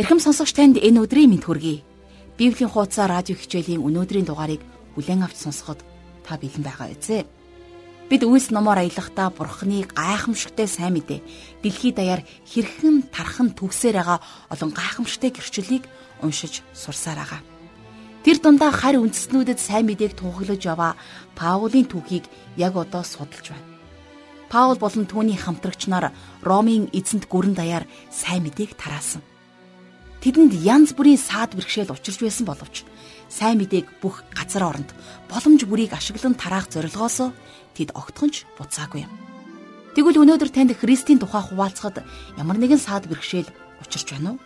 Эрхэм сонсогч танд энэ өдрийн мэд хүргэе. Библийн хуудасаа радио хичээлийн өнөөдрийн дугаарыг бүлээн авч сонсоход та бэлэн байгаа үзье. Бид үйлс номоор аялахдаа Бурхны гайхамшигтай сайн мэдээ дэлхийд даяар хэрхэн тархан түгсээр байгаа олон гайхамшигтай гэрчлэлийг уншиж сурсаар байгаа. Тэр дундаа харь үндэстнүүдэд сайн мэдээг тунхаглаж яваа Паулийн түүхийг яг одоо судалж байна. Паул болон түүний хамтрагч нар Ромын эзэнт гүрэн даяар сайн мэдээг тараасан. Тэдэнд янз бүрийн саад бэрхшээл учирч байсан боловч сайн мэдээг бүх газар оронд боломж бүрийг ашиглан тараах зорилгоосоо тэд огтхонч буцаагүй юм. Тэгвэл өнөөдөр танд Христийн тухай хуваалцахад ямар нэгэн саад бэрхшээл учирч байна уу?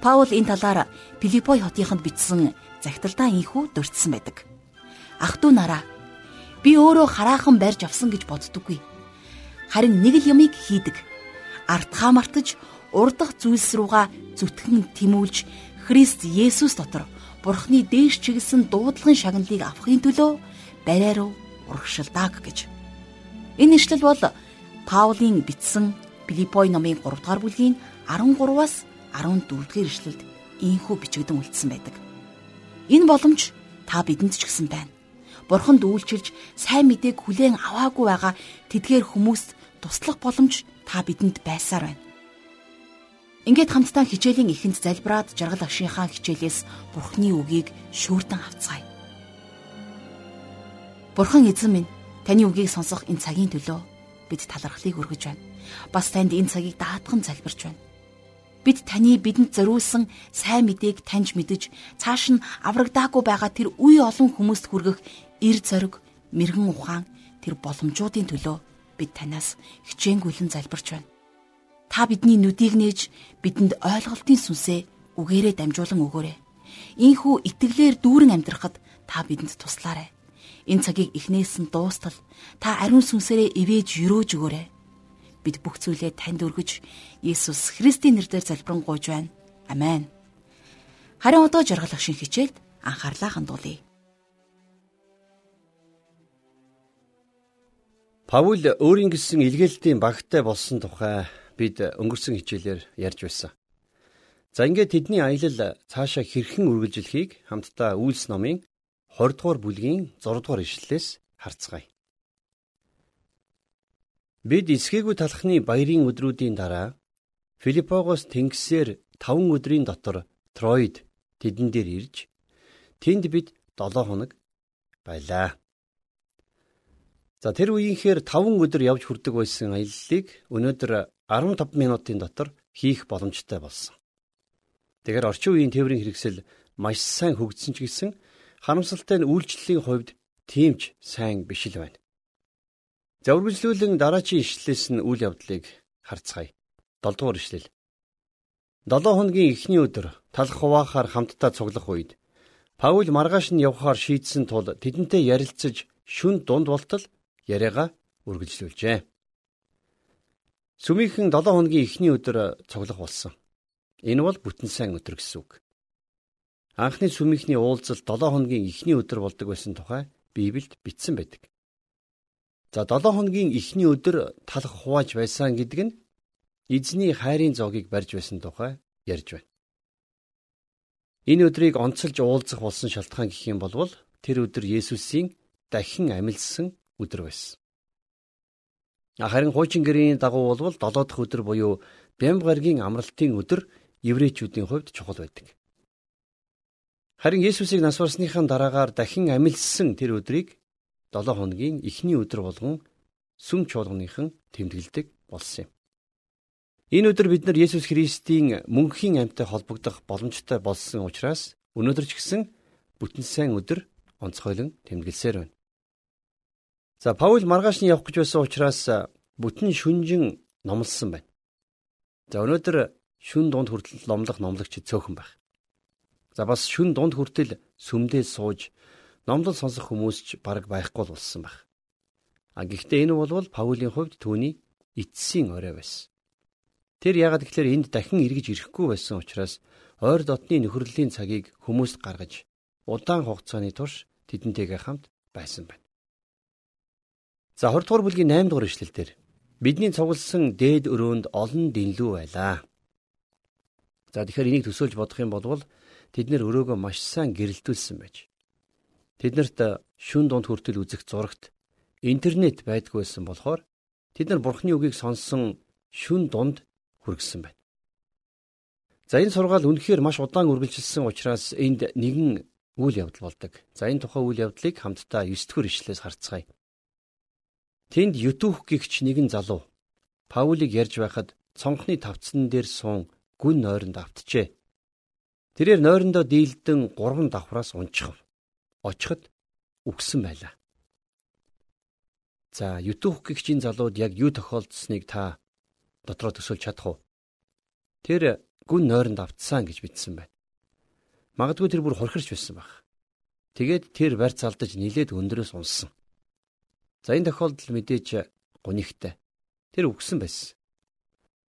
Паул энэ талаар Филиппой хотынд бичсэн захидалдаа инхүү дурдсан байдаг. Ах トゥ нараа би өөрөө хараахан барьж авсан гэж боддоггүй. Харин нэг л юмыг хийдэг. Артхаа мартаж урдах зүйлс руугаа зүтгэн тимүүлж Христ Есүс дотор Бурхны дээш чиглэсэн дуудлагын шагналыг авахын төлөө барай руу урагшилдаг гэж. Энэ ишлэл бол Паулийн бичсэн Филиппой номын 3 дугаар бүлгийн 13-аас 14 дугаар ишлэлд ийхүү бичигдэн үлдсэн байдаг. Энэ боломж та бидэнд ч гэсэн байна. Бурханд үйлчилж сайн мэдээг хүлээн аваагүй байгаа тэдгээр хүмүүст туслах боломж та бидэнд байсаар байна. Ингээд хамтдаа хичээлийн эхэнд залбираад жаргал агшийнхаа хичээлээс Бурхны үгийг шүүртэн авцгаая. Бурхан эзэн минь, таны үгийг сонсох энэ цагийн төлөө бид талархлыг өргөж байна. Бас танд энэ цагийг даатхан залбирч байна. Бид таны бидэнд зориулсан сайн мэдээг таньж мэдж цааш нь аврагдаагүй байгаа тэр үе олон хүмүүст хүргэх эр зориг, мэрэгэн ухаан тэр боломжуудын төлөө бид танаас хичээнгүйлэн залбирч байна Та бидний нүдийг нээж бидэнд ойлголтын сүнсээ үгээрээ дамжуулан өгөөрэй. Ийхүү итгэлээр дүүрэн амьдрахад та бидэнд туслаарай. Энэ цагийг эхнээс нь дуустал та ариун сүнсээрээ ивэж өрөөж өгөөрэй. Бид бүх зүйлээ танд өргөж Есүс Христийн нэрээр залбирanгуйж байна. Амен. Харин одоо жаргалах шин хичээлд анхаарлаа хандуулъя. Паул өөрийн гэсэн илгээлтийн багтай болсон тухай бид өнгөрсөн хичээлээр ярьж байсан. За ингээд тэдний аялал цаашаа хэрхэн үргэлжлэхийг хамтдаа Үйлс номын 20 дугаар бүлгийн 6 дугаар ишлэлээс харцгаая. Бид эсгээгүй талхны баярын өдрүүдийн дараа Филиппогоос тэнгисээр 5 өдрийн дотор Троид тэдэн дээр ирж тэнд бид 7 хоног байлаа. За тэр үеийнхээр 5 өдөр явж хүрдэг байсан аяллыг өнөөдөр 15 минутын дотор хийх боломжтой болсон. Тэгэхээр орчин үеийн тээврийн хэрэгсэл маш сайн хөгжсөн ч гэсэн харамсалтай нь үйлчлэлийн хувьд тиймч сайн биш л байна. За үргэлжлүүлэн дараачийн ишлэлээс нь үйл явдлыг харцгаая. 7 дугаар ишлэл. 7 хоногийн эхний өдөр талх хуваахаар хамтдаа цуглах үед Паул маргааш нь явхаар шийдсэн тул тэдэнтэй ярилцаж шүн дунд болтол яриагаа үргэлжлүүлжээ. Сүмийнхэн 7 хоногийн эхний өдөр цуглах болсон. Энэ бол бүтэн сайн өдөр гэсэн үг. Анхны сүмийнхний уулзалт 7 хоногийн эхний өдөр болдог байсан тухай Библиэд бичсэн байдаг. За 7 хоногийн эхний өдөр талах хувааж байсан гэдэг нь эзний хайрын зоогийг барьж байсан тухай ярьж байна. Энэ өдрийг онцолж уулзах болсон шалтгаан гэх юм бол тэр өдөр Есүсийн дахин амилсан өдөр байсан. Харин хуучин гэрийн дагуу болвол 7 дахь өдөр буюу Бямб гаригийн амралтын өдөр еврейчүүдийн хувьд чухал байдаг. Харин Есүсийг нас барсныхаа дараагаар дахин амилсан тэр өдрийг 7 хоногийн эхний өдөр болгон сүм чуулганыхан тэмдэглэдэг болсон юм. Энэ өдөр бид нар Есүс Христийн мөнхийн амьтад холбогдох боломжтой болсон учраас өнөөдөр ч гэсэн бүтэн сайн өдөр онцгойлон тэмдэглэсээр байна. За Паул маргааш нь явах гэж байсан учраас бүтэн шүнжин номлосон байна. За өнөөдөр шүн дунд хүртэл номлох номлогч цөөхөн байх. За бас шүн дунд хүртэл сүмдээ сууж номлол сонсох хүмүүс ч бараг байхгүй болсон байх. А гэхдээ энэ бол Паулийн хувьд түүний эцсийн орой байсан. Тэр яагаад тэгэхээр энд дахин эргэж ирэхгүй байсан учраас ойр дотны нөхөрлөлийн цагийг хүмүүст гаргаж удаан хугацааны турш тэдэнтэйгээ хамт байсан байна. За 20 дугаар бүлгийн 8 дугаар ишлэл дээр бидний цугласан дээд өрөөнд олон дэнлүү байлаа. За тэгэхээр энийг төсөөлж бодох юм бол тэд нэр өрөөгөө маш сайн гэрэлтүүлсэн байж. Тэднэрт шүн дунд хүртэл үзэх зурагт интернет байдгүй байсан болохоор тэд нар бурхны үгийг сонссон шүн дунд хүргэсэн байна. За энэ сургаал үнэхээр маш удаан үргэлжилсэн учраас энд нэгэн үйл явдал болдог. За энэ тухай үйл явдлыг хамтдаа 9 дэх ишлээс харцгаая. Тэнд Ютүх гихч нэгэн залуу Паулийг ярьж байхад цонхны тавцсан дээр суун гүн нойронд автжээ. Тэрээр нойрондоо дийлдэн гурван давхраас унчихв. Очиход үгсэн байлаа. За Ютүх гихчийн залууд яг юу тохиолдсныг та дотроо төсөөлж чадах уу? Тэр гүн нойронд автсан гэж бичсэн байна. Магадгүй тэр бүр хорхирч байсан баг. Тэгээд тэр барьц алдаж нилээд өндрөөс унсан. За энэ тохиолдол мэдээж гунигтай. Тэр үгсэн байсан.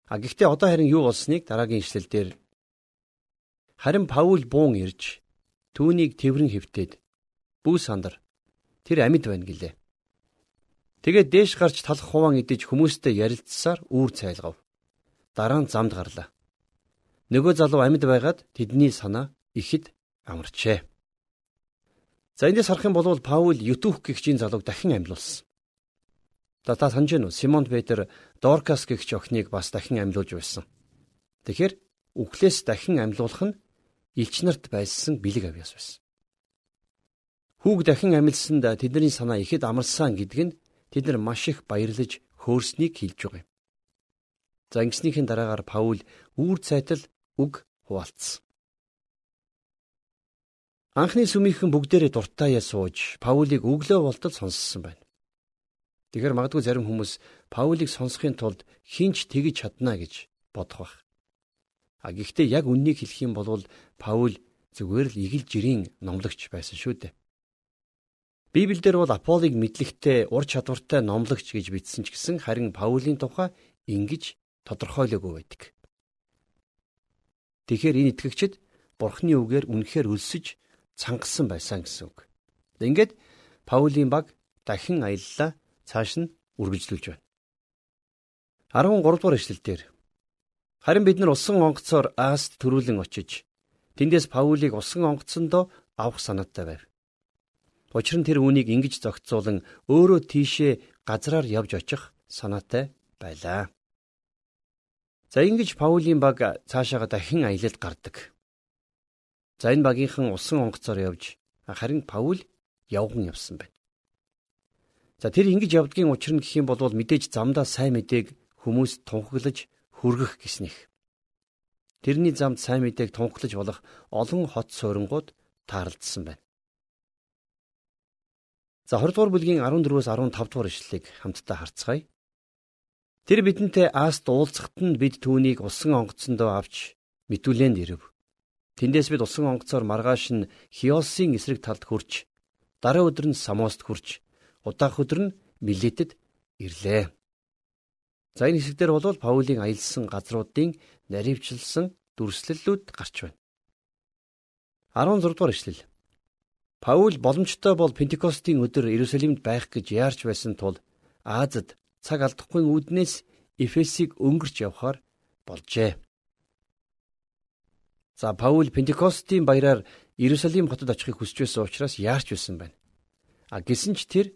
А гэхдээ одоо харин юу болсныг дараагийн ишлэл дээр харин Паул буун ирж түүнийг тэрвэн хөвтөөд бүү сандар тэр амьд байна гэлээ. Тэгээд дээш гарч талх хуваан идэж хүмүүстэй ярилцсаар үүр цайлгав. Дараа нь замд гарлаа. Нөгөө залуу амьд байгаад тэдний санаа ихэд амарчээ. За эндээс харах юм бол Паул Ютүх гэгчийн залууг дахин амьлуулсан. За та санаж байна уу? Симон Петр Доркас гэгч охиныг бас дахин амьлуулж байсан. Тэгэхээр үхлээс дахин амьлуулах нь элч нарт байсан бэлэг авьяас байсан. Хүүг дахин амьлсанд тэдний санаа ихэд амарсан гэдг нь тэд нар маш их баярлаж хөөрснийг хэлж байгаа юм. За ингэснийхэн дараагаар Паул үүр цайтал үг хуваалцсан. Анхны сүмийнхэн бүгдээрээ дуртааяа сууж Паулийг өглөө болтол сонссон байна. Тэгэхээр магадгүй зарим хүмүүс Паулийг сонсохын тулд хинч тэгж чадна гэж бодох байх. А гэхдээ яг үннийг хэлэх юм бол Паул зүгээр л игэл жирийн номлогч байсан шүү дээ. Библиэлд бол Аполлыг мэдлэгтэй, ур чадвартай номлогч гэж бичсэн ч гэсэн харин Паулийн тухай ингэж тодорхойлоогүй байдаг. Тэгэхээр энэ итгэгчид Бурхны үгээр үнэхээр өлсөж цангасан байсан гэсэн үг. Ингээд Паулийн баг дахин аяллаа цааш нь үргэлжлүүлж байна. 13 дугаар эшлэлдэр харин бид нар усан онгоцоор Ааст төрүүлэн очиж тэндээс Паулийг усан онгоцондоо авах санаатай байв. Учир нь тэр үүнийг ингэж зохицуулан өөрөө тийшээ газраар явж очих санаатай байлаа. За ингэж Паулийн баг цаашаага дахин аялалд гардаг. За энэ багийнхан усан онгоцоор явж харин Паул явган явсан байна. За тэр ингэж явдгийн учир нь гэх юм бол мэдээж замдаа сайн мэдээг хүмүүс тунхаглаж хүргэх гэснийх. Тэрний замд сайн мэдээг тунхаглаж болох олон хот суурингууд таарлдсан байна. За 20 дугаар бүлгийн 14-өөс 15 дугаар ишлэлийг хамтдаа харцгаая. Тэр бидэнтэй Ааст уулзахад нь бид түүнийг усан онгоцондоо авч митүлэнд ирэв. Тэндээс бид усан онгоцоор маргааш нь Хиосын эсрэг талд хурж, дараа өдөр нь Самост хурж, удаах өдөр нь Милетэд ирлээ. За энэ хэсэгдэр бол Паулийн аялсан газруудын наривчлсан дүрслэлүүд гарч байна. 16 дугаар ишлэл. Паул боломжтой бол Пентекостийн өдөр Иерусалимд байх гэж яарч байсан тул Азад цаг алдахгүй үүднээс Эфесийг өнгөрч явхаар болжээ. За Паул Пентекостийн баяраар Иерусалим хотод очихыг хүсч байсан учраас яарч байсан байна. А гисэн ч тэр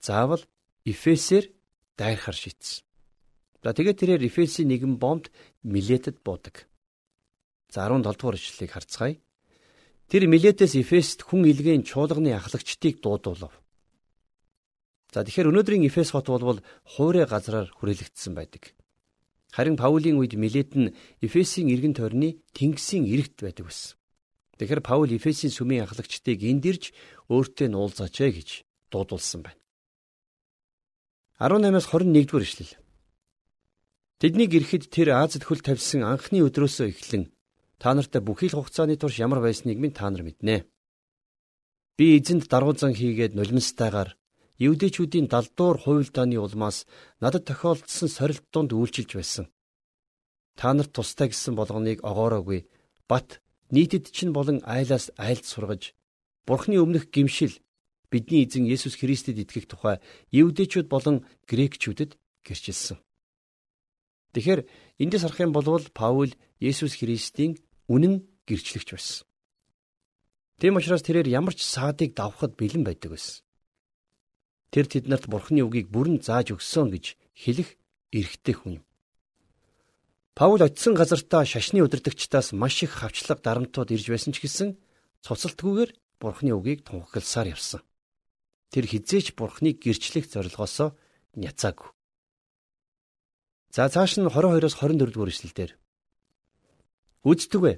заавал Эфесээр дайрахар шийдсэн. За тэгээд тэрээр Эфесийн нэгэн бомбд Милетэд буудаг. За 17 дугаар ишлэлийг харцгаая. Тэр Милетээс Эфест хүн илгээн чуулганы ахлагчдыг дуудуулав. За тэгэхээр өнөөдрийн Эфес хот бол хуурай газраар хүрээлэгдсэн байдаг. Харин Паулийн үед Милет нь Эфесийн иргэн тойрны тэнгисийн иргэд байдаг байсан. Тэгэхээр Паул Эфесийн сүмийн ахлагчдыг эндирж өөртөө нь уулзаач ээ гэж дуудулсан байна. 18-аас 21-р ишлэл. Тэднийг ирэхэд тэр Азад хөл тавьсан анхны өдрөөсөө эхлэн та нартай бүхий л хугацааны турш ямар байсныг минь та нар мэднэ. Би эзэнд даруй зан хийгээд нулимстайгаар Евдэчүүдийн далдуур хуйлдааны улмаас надад тохиолдсон сорилт донд үйлчилж байсан. Та нарт тустай гэсэн болгоныг огоороогүй. Бат нийтэд чинь болон айлаас айлд сургаж Бурхны өмнөх гимшил бидний эзэн Есүс Христэд итгэх тухай евдэчүүд болон грекчүүдэд гэрчилсэн. Тэгэхээр эндээс харах юм бол Паул Есүс Христийн үнэн гэрчлэгч байсан. Тэм учраас тэрээр ямар ч саадыг давхад бэлэн байдаг байсан. Тэр тэднэрт Бурхны үгийг бүрэн зааж өгсөн гэж хэлэх эрхтэй хүн юм. Паул очисон газартаа шашны удирдагчдаас маш их хавчлаг дарамтууд ирж байсан ч гэсэн цуцалтгүйгээр Бурхны үгийг тунхагласаар явсан. Тэр хизээч Бурхныг гэрчлэх зорилгоосоо няцаагүй. За цааш нь 22-оос 24 дугаар эшлэлдэр Үздэгвэ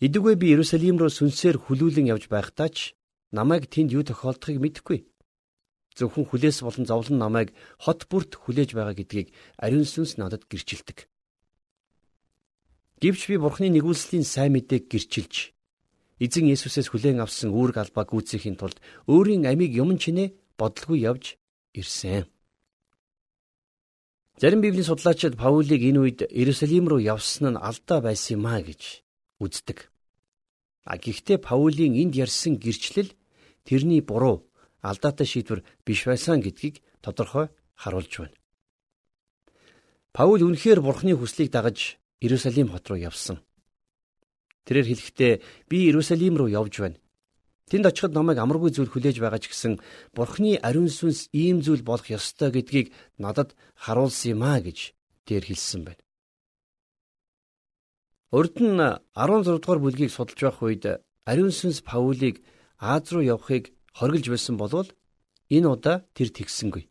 Идэгвэ би Иерусалим руу сүнсээр хүлүүлэн явж байхдаа ч намайг тэнд юу тохиолдохыг мэдэхгүй. Зөвхөн хүлээс болон зовлон намайг хот бүрт хүлээж байгаа гэдгийг ариун сүнс надад гэрчилдэг. Гэвч би Бурхны нэгүүлслийн сайн мэдээг гэрчилж эзэн Есүсээс хүлээн авсан үүрэг албааг гүйцэхийн тулд өөрийн амийг юм чинээ бодлого явж ирсэн. Зарим библийн судлаачид Паулийг энэ үед Иерусалим руу явсан нь алдаа байсан юм а гэж үздэг. А гэхдээ Паулийн энд ярьсан гэрчлэл тэрний буруу алдаатай шийдвэр биш байсан гэдгийг тодорхой харуулж байна. Паул үнэхээр Бурхны хүслийг дагаж Иерусалим хот руу явсан. Тэрээр хэлэхдээ би Иерусалим руу явж байна. Тэнд очиход намайг амаргүй зүйл хүлээж байгаа ч гэсэн Бурхны ариун сүнс ийм зүйл болох ёстой гэдгийг надад харуулсан юм а гэж тэр хэлсэн байна. Урд нь 16 дугаар бүлгийг судалж байх үед ариун сүнс Паулийг Аз руу явахыг хоригдж байсан болвол энэ удаа тэр тэгсэнгүй.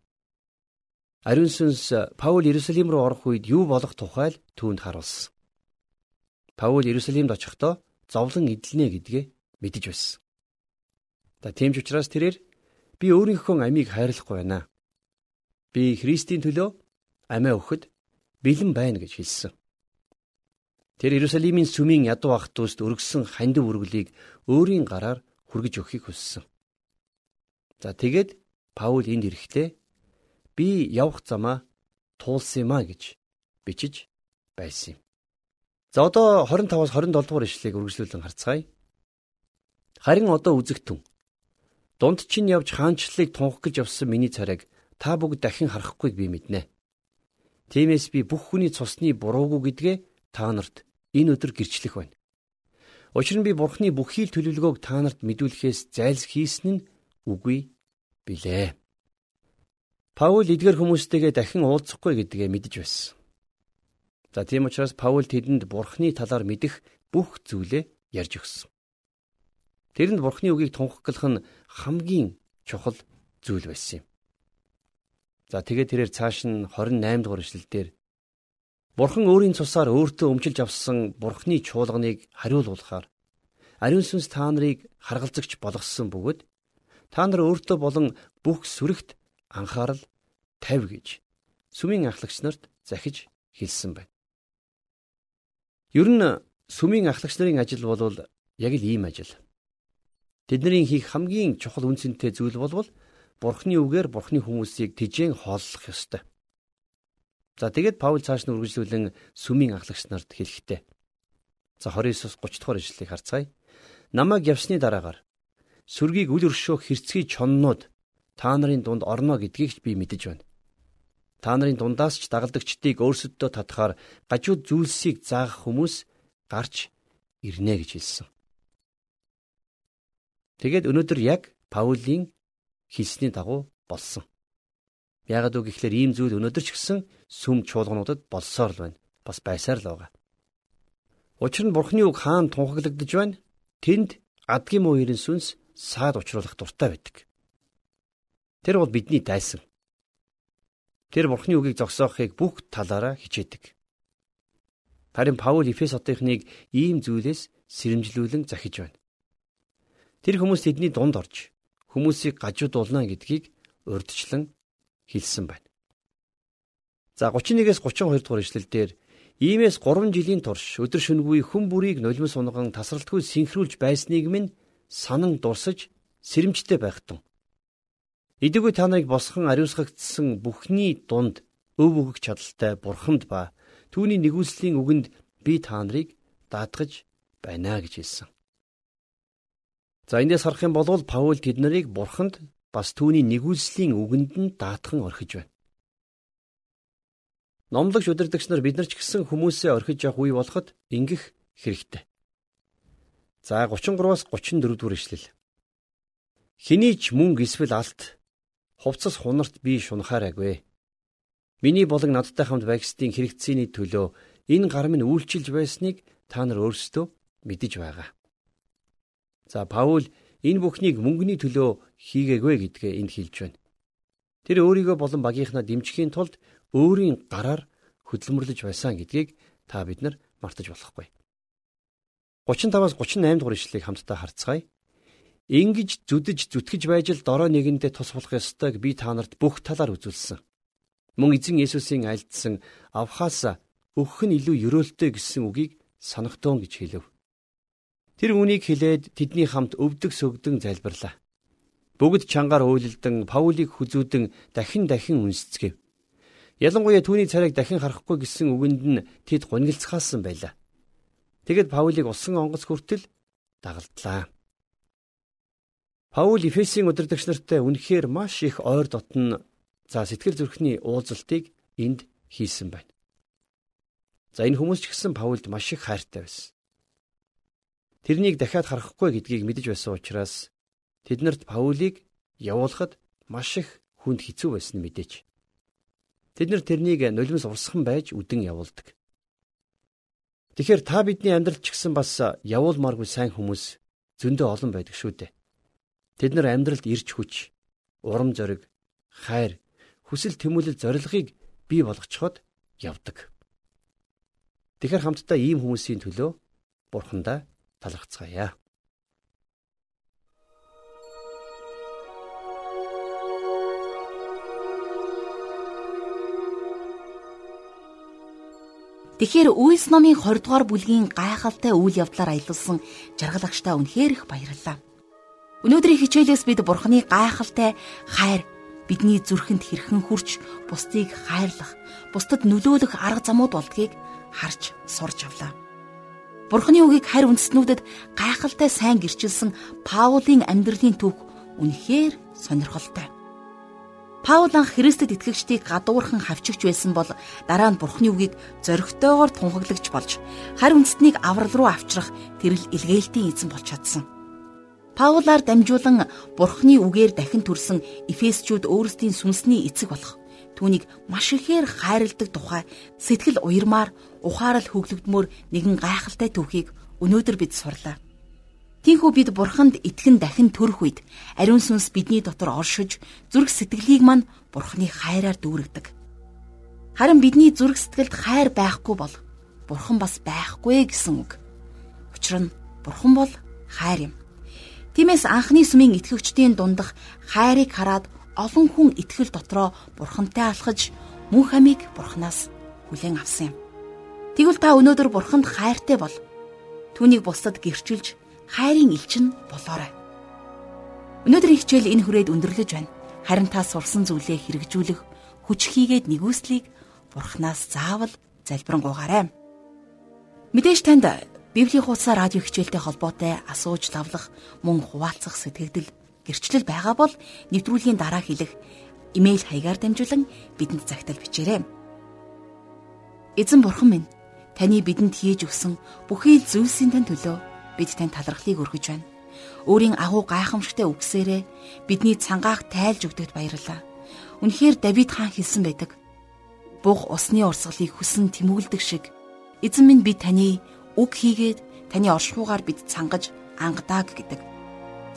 Ариун сүнс Паул Иерусалим руу орох үед юу болох тухай л түүнд харуулсан. Паул Иерусалимд очихдоо зовлон эдэлнэ гэдгээ мэдэж байсан. За тийм ч учраас тэрээр би өөрийнхөө амийг хайрлахгүй байна. Би Христийн төлөө амиа өгөхөд бэлэн байна гэж хэлсэн. Тэр Иерусалимийн сүмийн ядуу ах дүүст өргөсөн хандив үргэлийг өөрийн гараар хүргэж өгөхийг хүссэн. За тэгээд Паул энд ирэхдээ би явах замаа туулсан юм а гэж бичиж байсан юм. За одоо 25-аас 27 дугаар ишлэгийг үргэлжлүүлэн харцгаая. Харин одоо үзэгтэн. Дунд чинь явж хаанчлалыг тунхаглаж явсан миний царайг та бүгд дахин харахгүйг би мэднэ. Тиймээс би бүх хүний цусны буруугүй гэдгээ та нарт энэ өдөр гэрчлэх байна. Учир нь би Бурхны бүхий л төлөвлөгөөг та нарт мэдүүлэхээс зайлс хийсэн нь үгүй билээ. Паул эдгээр хүмүүстэйгээ дахин уулзахгүй гэдгээ мэдэж байсан. За тийм учраас Паул тэдэнд Бурхны талаар мэдэх бүх зүйлээ ярьж өгсөн. Тэрэнд Бурхны үгийг тунхаглах нь хамгийн чухал зүйл байсан юм. За тэгээд тэрээр цааш нь 28 дугаар эшлэлдэр Бурхан өөрийн цусаар өөртөө өмчилж авсан Бурхны чуулганыг хариулуулахаар ариун сүнс та нарыг харгалзагч болгосон бөгөөд та нар өөртөө болон бүх сүрэгт анхаарал тавь гэж сүмийн ахлагч нарт захиж хэлсэн байна. Ер нь сүмийн ахлагч нарын ажил бол яг л ийм ажил. Тэдний хийх хамгийн чухал үнцэнтэй зүйл болвол Бурхны үгээр Бурхны хүмүүсийг тижээн хооллох ёстой. За тэгээд Паул цааш нь үргэлжлүүлэн сүмийн ахлагч нарт хэлэхдээ. За 29-с 30 дугаар ишлэлийг харцгаая. Намайг явсны дараагаар сүргийг үл өршөөх хэрцгий чоннууд та нарын дунд орно гэдгийг би мэдэж байна. Та нарын дундаас ч дагалдагчдыг өөрсөддөө татахаар гажууд зүйлсийг заах хүмүүс гарч ирнэ гэж хэлсэн. Тэгээд өнөөдөр яг Паулийн хэлсний дагуу болсон. Яагад үг гэхлээр ийм зүйл өнөөдөр ч гэсэн сүм чуулгануудад болсоор л байна. Бас байсаар л байгаа. Учир нь Бурхны үг хаан тунхаглагдж байна. Тэнд адгийн мууирын сүнс саад учруулах дуртай байдаг. Тэр бол бидний дайсан. Тэр Бурхны үгийг зогсоохыг бүх талаараа хичээдэг. Харин Паул Эфес хотынхныг ийм зүйлээс сэрэмжлүүлэн захиж байна. Тэр хүмүүс тэдний дунд орж хүмүүсийг гажуудуулна гэдгийг урдчлан хэлсэн байна. За 31-ээс 32 дугаар ишлэлдэр иймээс 3 жилийн турш өдөр шөнөгүй хүн бүрийг нулимс унган тасралтгүй синхруулж байсныг минь санан дурсаж сэрэмжтэй байхтун. Идэггүй та нарыг босхон ариусгагдсан бүхний дунд өв өгөх чадaltaй бурхамд ба түүний нэгүслийн үгэнд би та нарыг даатгаж байна гэж хэлсэн. За эндээс харах юм бол Паул тэд нарыг бурханд бас түүний нэгүслийн үгэнд нь даатхан орхиж байна. Номлогч удирдагч нар бид нар ч гэсэн хүмүүсээ орхиж явах үе болоход ингэх хэрэгтэй. За 33-аас 34 дугаар ишлэл. Хэний ч мөнгө эсвэл алт хувцас хунарт би шунахаарайгүй. Миний болон надтай хамт байгсдын хэрэгцээний төлөө энэ гар минь үйлчилж байсныг та нар өөрсдөө мэдэж байгаа. За Паул энэ бүхнийг мөнгөний төлөө хийгээгүй гэдгээ энд хэлж байна. Тэр өөрийгөө болон багийнхнаа дэмжихийн тулд өөрийн гараар хөдөлмөрлөж байсан гэдгийг та бид нар мартаж болохгүй. 35-аас 38 дугаар ишлэгийг хамтдаа харцгаая. Ингиж зүдэж зүтгэж байж л дорой нэгэндээ тус болох ёстойг би та нарт бүх талаар үзүүлсэн. Мөн эзэн Есүсийн альдсан авхаас өгөх нь илүү өрөөлтөө гэсэн үгийг санагтуун гэж хэлв. Тэр үнийг хэлээд тэдний хамт өвдөг сөгдөн залбирлаа. Бүгд чангаар уйлалдан Паулийг хүзүүдэн дахин дахин үнсцгээв. Ялангуяа түүний царайг дахин харахгүй гэсэн үгэнд нь тэд гонигцгаасан байлаа. Тэгэд Паулийг усан онгоц хүртэл дагалдлаа. Паул Эфесийн удирдагч нартай үнэхээр маш их ойр дотн за сэтгэл зүрхний уулзалтыг энд хийсэн байна. За энэ хүмүүс ч гэсэн Паулд маш их хайртай байсан. Тэрнийг дахиад харахгүй гэдгийг мэдэж байсан учраас тэднэрт Паулийг явуулахад маш их хүнд хэцүү байсан мэдээж. Тэд нар тэрнийг нулимс урсган байж үдэн явуулдаг. Тэгэхээр та бидний амьдралд ч гэсэн бас явуулмааргүй сайн хүмүүс зөндөө олон байдаг шүү дээ. Тэд нар амьдралд ирч хүч, урам зориг, хайр, хүсэл тэмүүлэл зорилгыг бий болгочход явдаг. Тэгэхээр хамтдаа ийм хүмүүсийн төлөө бурхандаа талархацгаая. Тэгэхээр Үйлс номын 20 дугаар бүлгийн гайхалтай үйл явдлаар аялуулсан жаргалагчтай үнэхээр их баярлалаа. Өнөөдрийн хичээлээс бид Бурхны гайхалтай хайр бидний зүрхэнд хэрхэн хүрч бусдыг хайрлах, бусдад нөлөөлөх арга замууд болдгийг харж сурч авлаа. Бурхны үгийг харь үндэстнүүдэд гайхалтай сайн гэрчилсэн Паулийн амьдралын түүх үнэхээр сонирхолтой. Паул анх Христэд итгэгчдийг гадуурхан хавчигч байсан бол дараа нь Бурхны үгийг зоригтойгоор тунхаглагч болж харь үндэстнийг аврал руу авчрах тэрл илгээлтийн эзэн болж чадсан. Паулаар дамжуулан Бурхны үгээр дахин төрсэн Эфесчүүд өөрсдийн сүнсний эцэг болох түүнийг маш ихээр хайрладаг тухай сэтгэл уярмаар ухаарал хөглөгдмөр нэгэн гайхалтай түүхийг өнөөдөр бид сурлаа. Тийхүү бид бурханд итгэн дахин төрөх үед ариун сүнс бидний дотор оршиж зүрх сэтгэлийг мань бурханы хайраар дүүргдэг. Харин бидний зүрх сэтгэлд хайр байхгүй бол бурхан бас байхгүй гэсэн үг. Учир нь бурхан бол хайр юм. Тиймээс анхны сүмийн итгэгчдийн дундах хайрыг хараад олон хүн итгэл дотроо бурхантай алхаж мөн хамийг бурханаас хүлээн авсан юм. Тэгвэл та өнөөдөр бурханд хайртай бол түүнийг бусдад гэрчилж хайрын элчин болоорой. Өнөөдрийн хичээл энэ хүрээд өндөрлөж байна. Харин та сурсан зүйлээ хэрэгжүүлэх хүч хийгээд нэгүслийг Бурханаас заавал залбирanгуйгаарай. Мэдээж танд Библийн хуудас радио хичээлтэй холбоотой асууж лавлах мөн хуваалцах сэтгэгдэл гэрчлэл байгаа бол нэвтрүүлгийн дараа хэлэх имэйл хаягаар дамжуулан бидэнд загтал бичээрэй. Эзэн бурхан минь таны бидэнд хийж өгсөн бүхий л зүйлсийн тань төлөө бид танд талархлыг өргөж байна. Өөрийн агуу гайхамшигтай үгсээрээ бидний цангаах тайлж өгдөгт баярлалаа. Үнэхээр Давид хаан хэлсэн байдаг. Буг усны урсгалыг хүсэн тэмүүлдэг шиг эзэн минь би таны үг хийгээд таны оршихуугаар бид цангаж ангадаг гэдэг.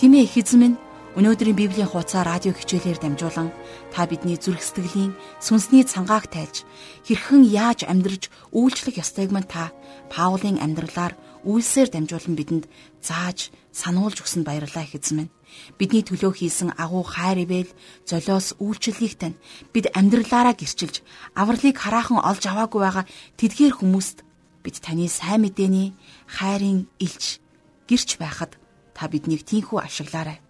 Тимээ их эзэн минь Өнөөдрийн Библийн хуудасаа радио хичээлээр дамжуулан та бидний зүрх сэтгэлийн сүнсний цангааг тайлж хэрхэн яаж амьдрж үйлчлэх ёстойг мань та Паулийн амьдралаар үйлсээр дамжуулан бидэнд зааж сануулж өгсөнд баярлалаа их эзэн минь. Бидний төлөө хийсэн агуу хайр ивэл золиос үйлчлэгийг тань бид амьдралаараа гэрчилж авралыг хараахан олж аваагүй байгаа тэдгээр хүмүүст бид таны сайн мэдээний хайрын илч гэрч байхад та биднийг тийхүү ашиглаарай.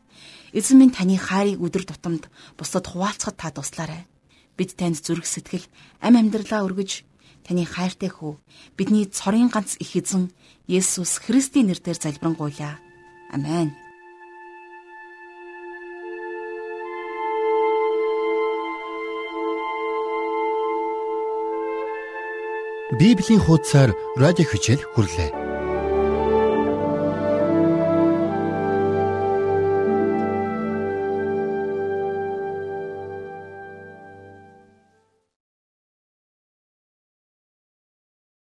Эзэн минь таны хайрыг өдөр тутамд бусдад хуваалцахад та туслаарай. Бид танд зүрх сэтгэл, ам амьдралаа өргөж таны хайртай хүү бидний цорын ганц их эзэн Есүс Христийн нэрээр залбирanгуйлаа. Амен. Библийн хуудасаар радио хичээл хүрлээ.